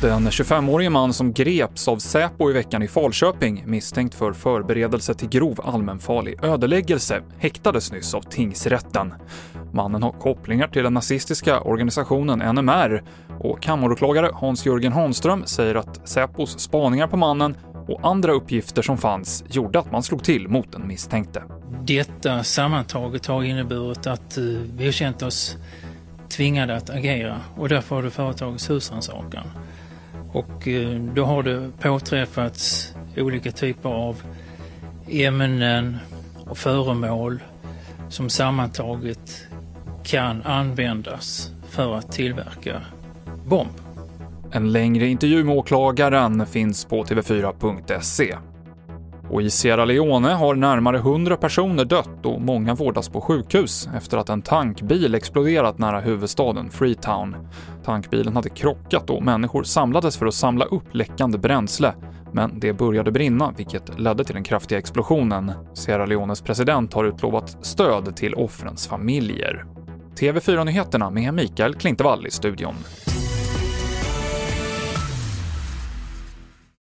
Den 25-årige man som greps av Säpo i veckan i Falköping misstänkt för förberedelse till grov allmänfarlig ödeläggelse häktades nyss av tingsrätten. Mannen har kopplingar till den nazistiska organisationen NMR och kammaråklagare Hans-Jörgen Hanström säger att Säpos spaningar på mannen och andra uppgifter som fanns gjorde att man slog till mot den misstänkte. Detta sammantaget har inneburit att eh, vi har känt oss tvingade att agera och därför har det företagits husrannsakan. Och eh, då har det påträffats olika typer av ämnen och föremål som sammantaget kan användas för att tillverka bomb. En längre intervju med åklagaren finns på tv4.se. Och i Sierra Leone har närmare 100 personer dött och många vårdas på sjukhus efter att en tankbil exploderat nära huvudstaden Freetown. Tankbilen hade krockat och människor samlades för att samla upp läckande bränsle, men det började brinna, vilket ledde till den kraftiga explosionen. Sierra Leones president har utlovat stöd till offrens familjer. TV4-nyheterna med Mikael Klintevall i studion.